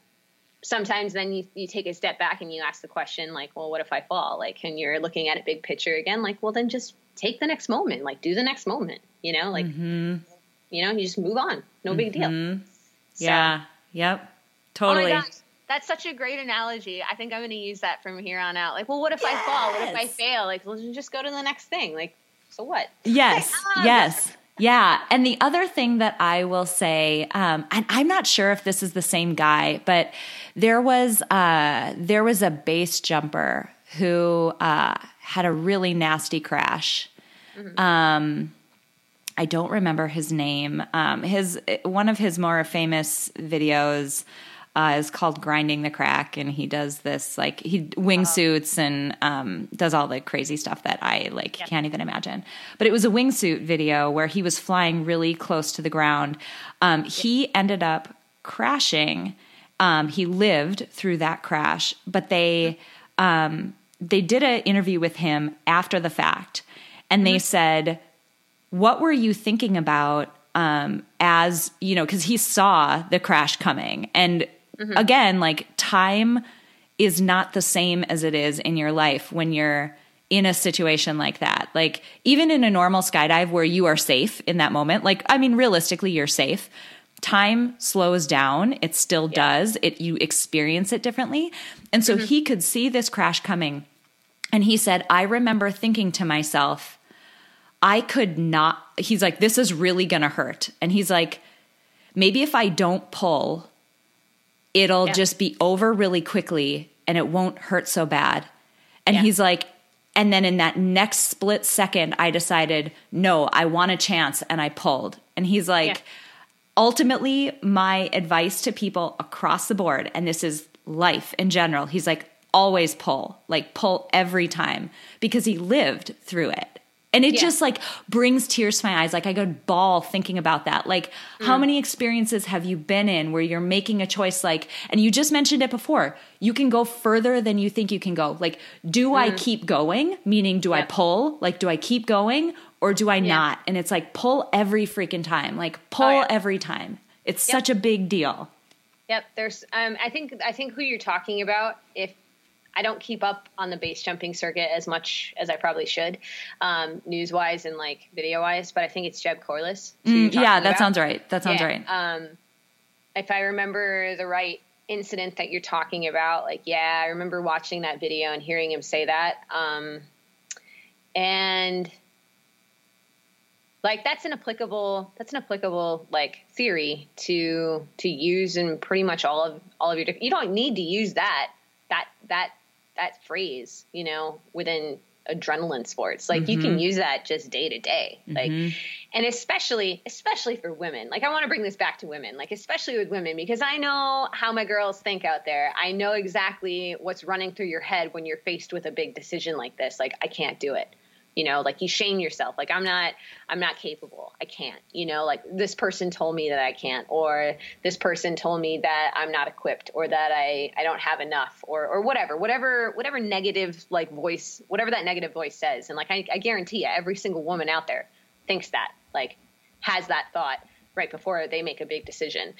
sometimes then you, you take a step back and you ask the question like well what if i fall? Like and you're looking at a big picture again like well then just take the next moment. Like do the next moment you know? Like mm-hmm. You know you just move on no mm-hmm. big deal
mm-hmm. so, yeah yep totally oh
that's such a great analogy. I think I'm going to use that from here on out. Like, well, what if yes. I fall? What if I fail? Like, well, just go to the next thing. Like, so what?
Yes, yes. Yeah. And the other thing that I will say, um, and I'm not sure if this is the same guy, but there was uh, there was a base jumper who uh, had a really nasty crash. Mm-hmm. Um, I don't remember his name. Um, his one of his more famous videos uh, is called Grinding the Crack, and he does this like he wingsuits and um, does all the crazy stuff that I like yep. can't even imagine. But it was a wingsuit video where he was flying really close to the ground. Um. He ended up crashing. Um, he lived through that crash, but they um, they did an interview with him after the fact, and they mm-hmm. said, "What were you thinking about?" Um, as you know, because he saw the crash coming, and Mm-hmm. Again, like time is not the same as it is in your life when you're in a situation like that. Like even in a normal skydive where you are safe in that moment, like I mean realistically you're safe. Time slows down, it still yeah. does. It you experience it differently. And so mm-hmm. he could see this crash coming. And he said, "I remember thinking to myself, I could not He's like this is really going to hurt." And he's like, "Maybe if I don't pull it'll yeah. just be over really quickly and it won't hurt so bad. And yeah. he's like, and then in that next split second, I decided, no, I want a chance and I pulled. And he's like, yeah. ultimately, my advice to people across the board, and this is life in general, he's like, always pull, like pull every time because he lived through it. And it yeah. just like brings tears to my eyes. Like I go bawl thinking about that. Like mm. how many experiences have you been in where you're making a choice like and you just mentioned it before. You can go further than you think you can go. Like do mm. I keep going? Meaning do I pull? Like do I keep going or do I yeah. not? And it's like pull every freaking time. Like pull oh, every time. It's yep. such a big deal.
Yep, there's um I think I think who you're talking about if I don't keep up on the base jumping circuit as much as I probably should, um, news wise and like video wise. But I think it's Jeb Corliss.
Mm, yeah, that about. sounds right. That sounds yeah. right.
Um, if I remember the right incident that you're talking about, like yeah, I remember watching that video and hearing him say that. Um, and like that's an applicable that's an applicable like theory to to use in pretty much all of all of your you don't need to use that that that that phrase, you know, within adrenaline sports. Like mm-hmm. you can mm-hmm. use that just day to day. Like mm-hmm. and especially especially for women. Like I want to bring this back to women. Like especially with women because I know how my girls think out there. I know exactly what's running through your head when you're faced with a big decision like this. Like I can't do it you know like you shame yourself. Like i'm not i'm not capable. I can't you know like this person told me that i can't or this person told me that i'm not equipped or that i i don't have enough or or whatever whatever whatever negative like voice whatever that negative voice says. And like i, I guarantee you every single woman out there thinks that like has that thought right before they make a big decision.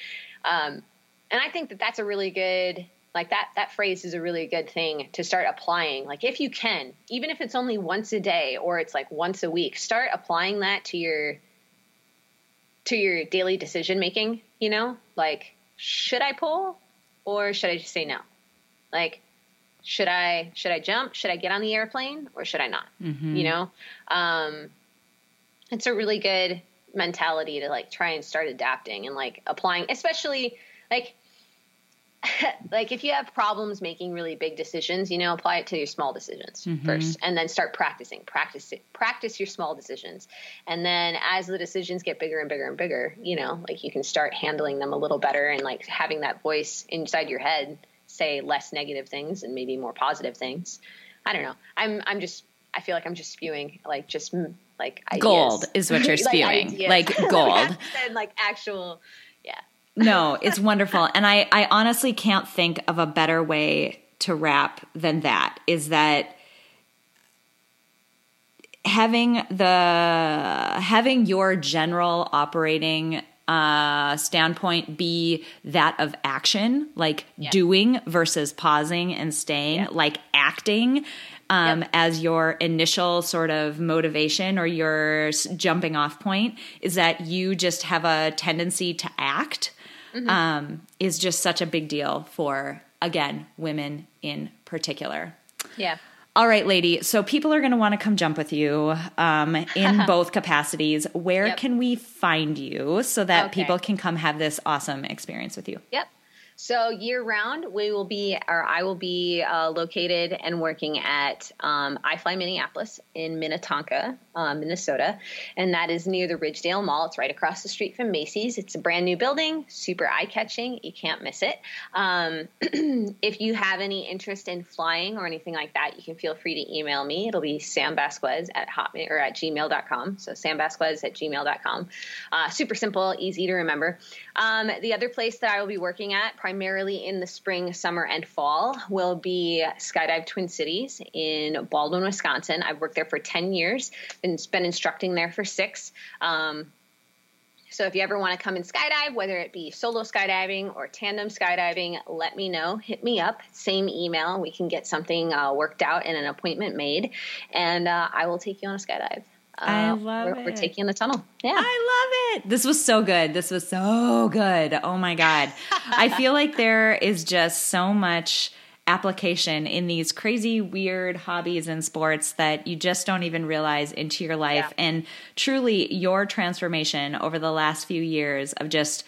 Um, and i think that that's a really good like that that phrase is a really good thing to start applying. Like if you can even if it's only once a day or it's like once a week start applying that to your to your daily decision making you know? Like should i pull or should i just say no? Like should i should i jump? Should i get on the airplane or should i not? Mm-hmm. you know? Um it's a really good mentality to like try and start adapting and like applying especially like like if you have problems making really big decisions, you know, apply it to your small decisions mm-hmm. first and then start practicing. Practice it, practice your small decisions. And then as the decisions get bigger and bigger and bigger, you know, like you can start handling them a little better and like having that voice inside your head say less negative things and maybe more positive things. I don't know. I'm I'm just I feel like I'm just spewing like just like ideas.
gold is what you're spewing. like, like gold.
and like actual yeah
no, it's wonderful. And I, I honestly can't think of a better way to wrap than that is that having the having your general operating uh, standpoint be that of action, like yeah. doing versus pausing and staying, yeah. like acting um, yep. as your initial sort of motivation or your jumping off point, is that you just have a tendency to act mm-hmm. um, is just such a big deal for, again, women in particular.
Yeah.
All right, lady. So people are going to want to come jump with you um, in both capacities. Where yep. can we find you so that okay. people can come have this awesome experience with you?
Yep. So year round, we will be, or I will be uh, located and working at um, iFly Minneapolis in Minnetonka, uh, Minnesota, and that is near the Ridgedale Mall. It's right across the street from Macy's. It's a brand new building, super eye catching. You can't miss it. Um, if you have any interest in flying or anything like that, you can feel free to email me. It'll be Sam Basquez at hotmail or at gmail.com. So Sam Basquez at gmail.com. Uh, super simple, easy to remember. Um, the other place that I will be working at primarily in the spring, summer, and fall will be Skydive Twin Cities in Baldwin, Wisconsin. I've worked there for 10 years and been instructing there for six. Um, so if you ever want to come and skydive, whether it be solo skydiving or tandem skydiving, let me know. Hit me up. Same email. We can get something uh, worked out and an appointment made, and uh, I will take you on a skydive.
Uh, I love
we're,
it.
We're taking the tunnel. Yeah.
I love it. This was so good. This was so good. Oh my God. I feel like there is just so much application in these crazy, weird hobbies and sports that you just don't even realize into your life. Yeah. And truly, your transformation over the last few years of just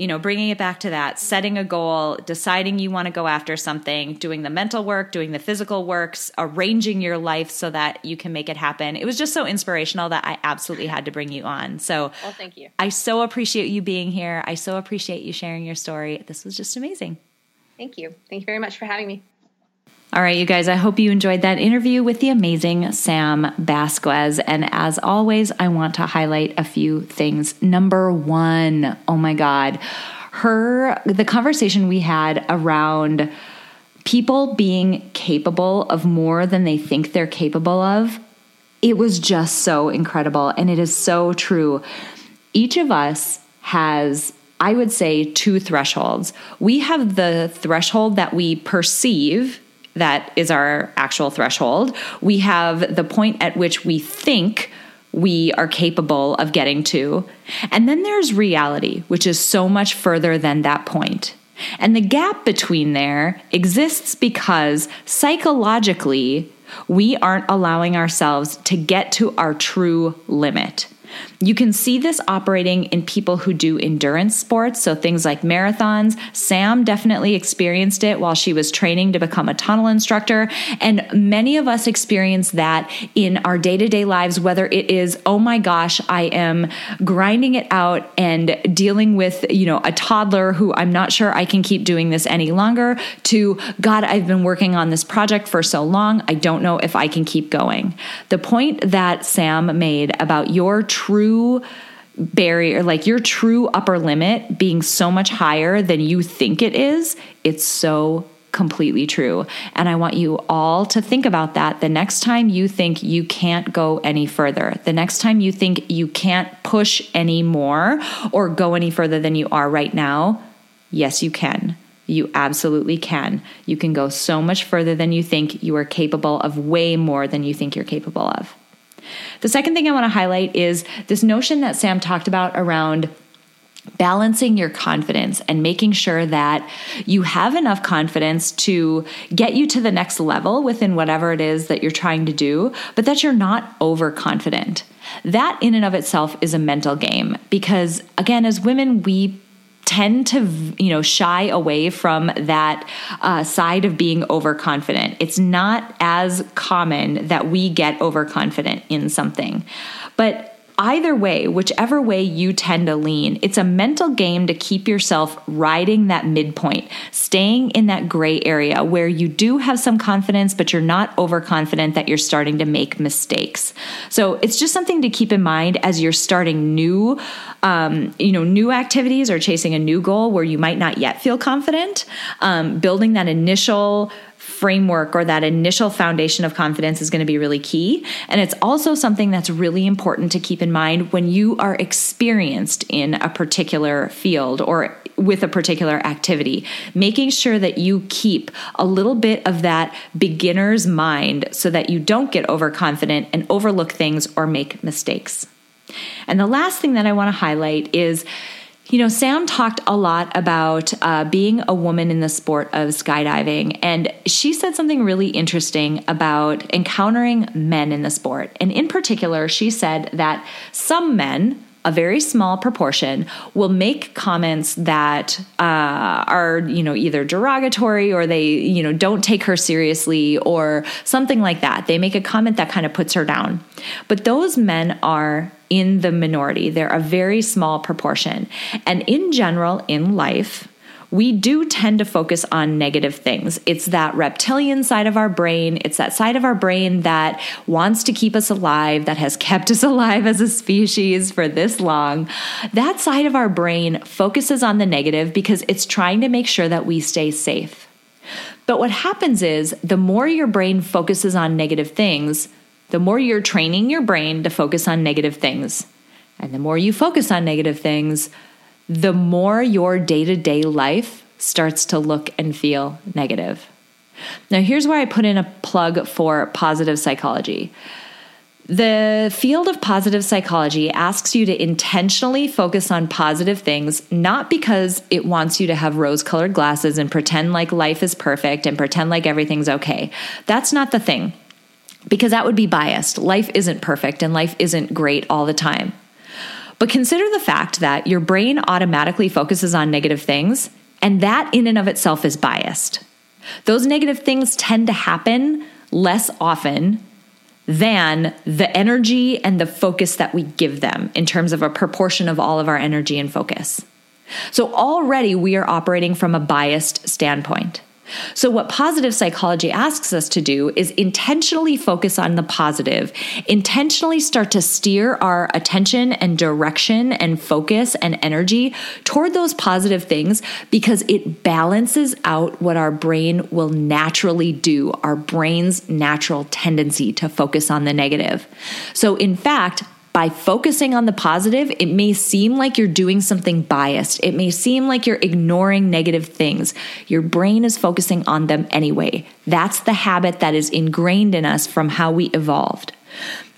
you know, bringing it back to that, setting a goal, deciding you want to go after something, doing the mental work, doing the physical works, arranging your life so that you can make it happen. It was just so inspirational that I absolutely had to bring you on. So,
well, thank you.
I so appreciate you being here. I so appreciate you sharing your story. This was just amazing.
Thank you. Thank you very much for having me.
All right, you guys, I hope you enjoyed that interview with the amazing Sam Basquez. And as always, I want to highlight a few things. Number one, oh my God, her, the conversation we had around people being capable of more than they think they're capable of, it was just so incredible. And it is so true. Each of us has I would say two thresholds. We have the threshold that we perceive that is our actual threshold. We have the point at which we think we are capable of getting to. And then there's reality, which is so much further than that point. And the gap between there exists because psychologically, we aren't allowing ourselves to get to our true limit. You can see this operating in people who do endurance sports, so things like marathons. Sam definitely experienced it while she was training to become a tunnel instructor. And many of us experience that in our day to day lives, whether it is, oh my gosh, I am grinding it out and dealing with, you know, a toddler who I'm not sure I can keep doing this any longer, to God, I've been working on this project for so long, I don't know if I can keep going. The point that Sam made about your true barrier, like your true upper limit being so much higher than you think it is, it's so completely true. And I want you all to think about that the next time you think you can't go any further, the next time you think you can't push any more or go any further than you are right now. Yes, you can. You absolutely can. You can go so much further than you think. You are capable of way more than you think you're capable of. The second thing I want to highlight is this notion that Sam talked about around balancing your confidence and making sure that you have enough confidence to get you to the next level within whatever it is that you're trying to do, but that you're not overconfident. That in and of itself is a mental game because again as women we tend to you know shy away from that uh, side of being overconfident. It's not as common that we get overconfident in something. But either way, whichever way you tend to lean, it's a mental game to keep yourself riding that midpoint, staying in that gray area where you do have some confidence, but you're not overconfident that you're starting to make mistakes. So it's just something to keep in mind as you're starting new, um, you know, new activities or chasing a new goal where you might not yet feel confident. Um, building that initial framework or that initial foundation of confidence is going to be really key. And it's also something that's really important to keep in mind when you are experienced in a particular field or with a particular activity, making sure that you keep a little bit of that beginner's mind so that you don't get overconfident and overlook things or make mistakes. And the last thing that I want to highlight is you know, Sam talked a lot about uh, being a woman in the sport of skydiving, and she said something really interesting about encountering men in the sport. And in particular, she said that some men, a very small proportion will make comments that uh, are you know either derogatory or they you know don't take her seriously or something like that they make a comment that kind of puts her down but those men are in the minority. They're a very small proportion. And in general, in life, we do tend to focus on negative things. It's that reptilian side of our brain. It's that side of our brain that wants to keep us alive, that has kept us alive as a species for this long. That side of our brain focuses on the negative because it's trying to make sure that we stay safe. But what happens is the more your brain focuses on negative things, the more you're training your brain to focus on negative things. And the more you focus on negative things, the more your day to day life starts to look and feel negative. Now, here's where I put in a plug for positive psychology. The field of positive psychology asks you to intentionally focus on positive things, not because it wants you to have rose colored glasses and pretend like life is perfect and pretend like everything's okay. That's not the thing because that would be biased. Life isn't perfect and life isn't great all the time. But consider the fact that your brain automatically focuses on negative things, and that in and of itself is biased. Those negative things tend to happen less often than the energy and the focus that we give them in terms of a proportion of all of our energy and focus. So already we are operating from a biased standpoint. So, what positive psychology asks us to do is intentionally focus on the positive, intentionally start to steer our attention and direction and focus and energy toward those positive things because it balances out what our brain will naturally do, our brain's natural tendency to focus on the negative. So, in fact, by focusing on the positive, it may seem like you're doing something biased. It may seem like you're ignoring negative things. Your brain is focusing on them anyway. That's the habit that is ingrained in us from how we evolved.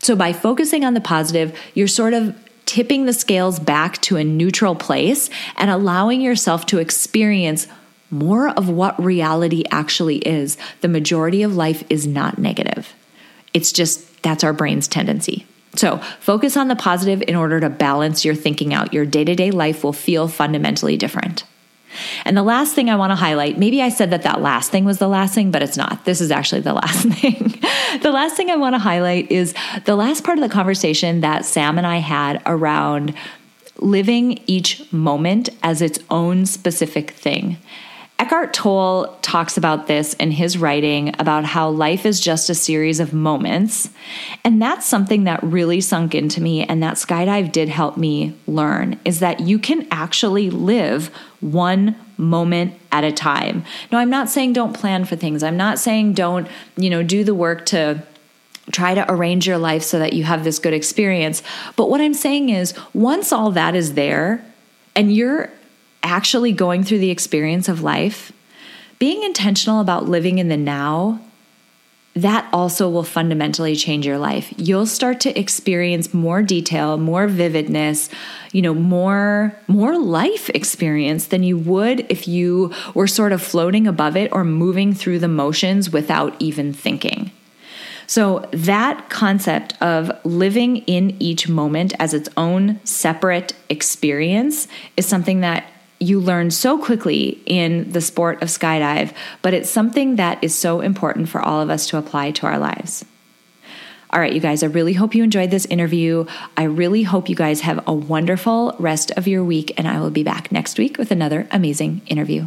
So, by focusing on the positive, you're sort of tipping the scales back to a neutral place and allowing yourself to experience more of what reality actually is. The majority of life is not negative. It's just that's our brain's tendency. So, focus on the positive in order to balance your thinking out. Your day to day life will feel fundamentally different. And the last thing I want to highlight, maybe I said that that last thing was the last thing, but it's not. This is actually the last thing. the last thing I want to highlight is the last part of the conversation that Sam and I had around living each moment as its own specific thing. Eckhart Tolle talks about this in his writing about how life is just a series of moments. And that's something that really sunk into me and that skydive did help me learn is that you can actually live one moment at a time. No, I'm not saying don't plan for things. I'm not saying don't, you know, do the work to try to arrange your life so that you have this good experience. But what I'm saying is once all that is there and you're actually going through the experience of life, being intentional about living in the now that also will fundamentally change your life. You'll start to experience more detail, more vividness, you know, more more life experience than you would if you were sort of floating above it or moving through the motions without even thinking. So, that concept of living in each moment as its own separate experience is something that you learn so quickly in the sport of skydive, but it's something that is so important for all of us to apply to our lives. All right, you guys, I really hope you enjoyed this interview. I really hope you guys have a wonderful rest of your week, and I will be back next week with another amazing interview.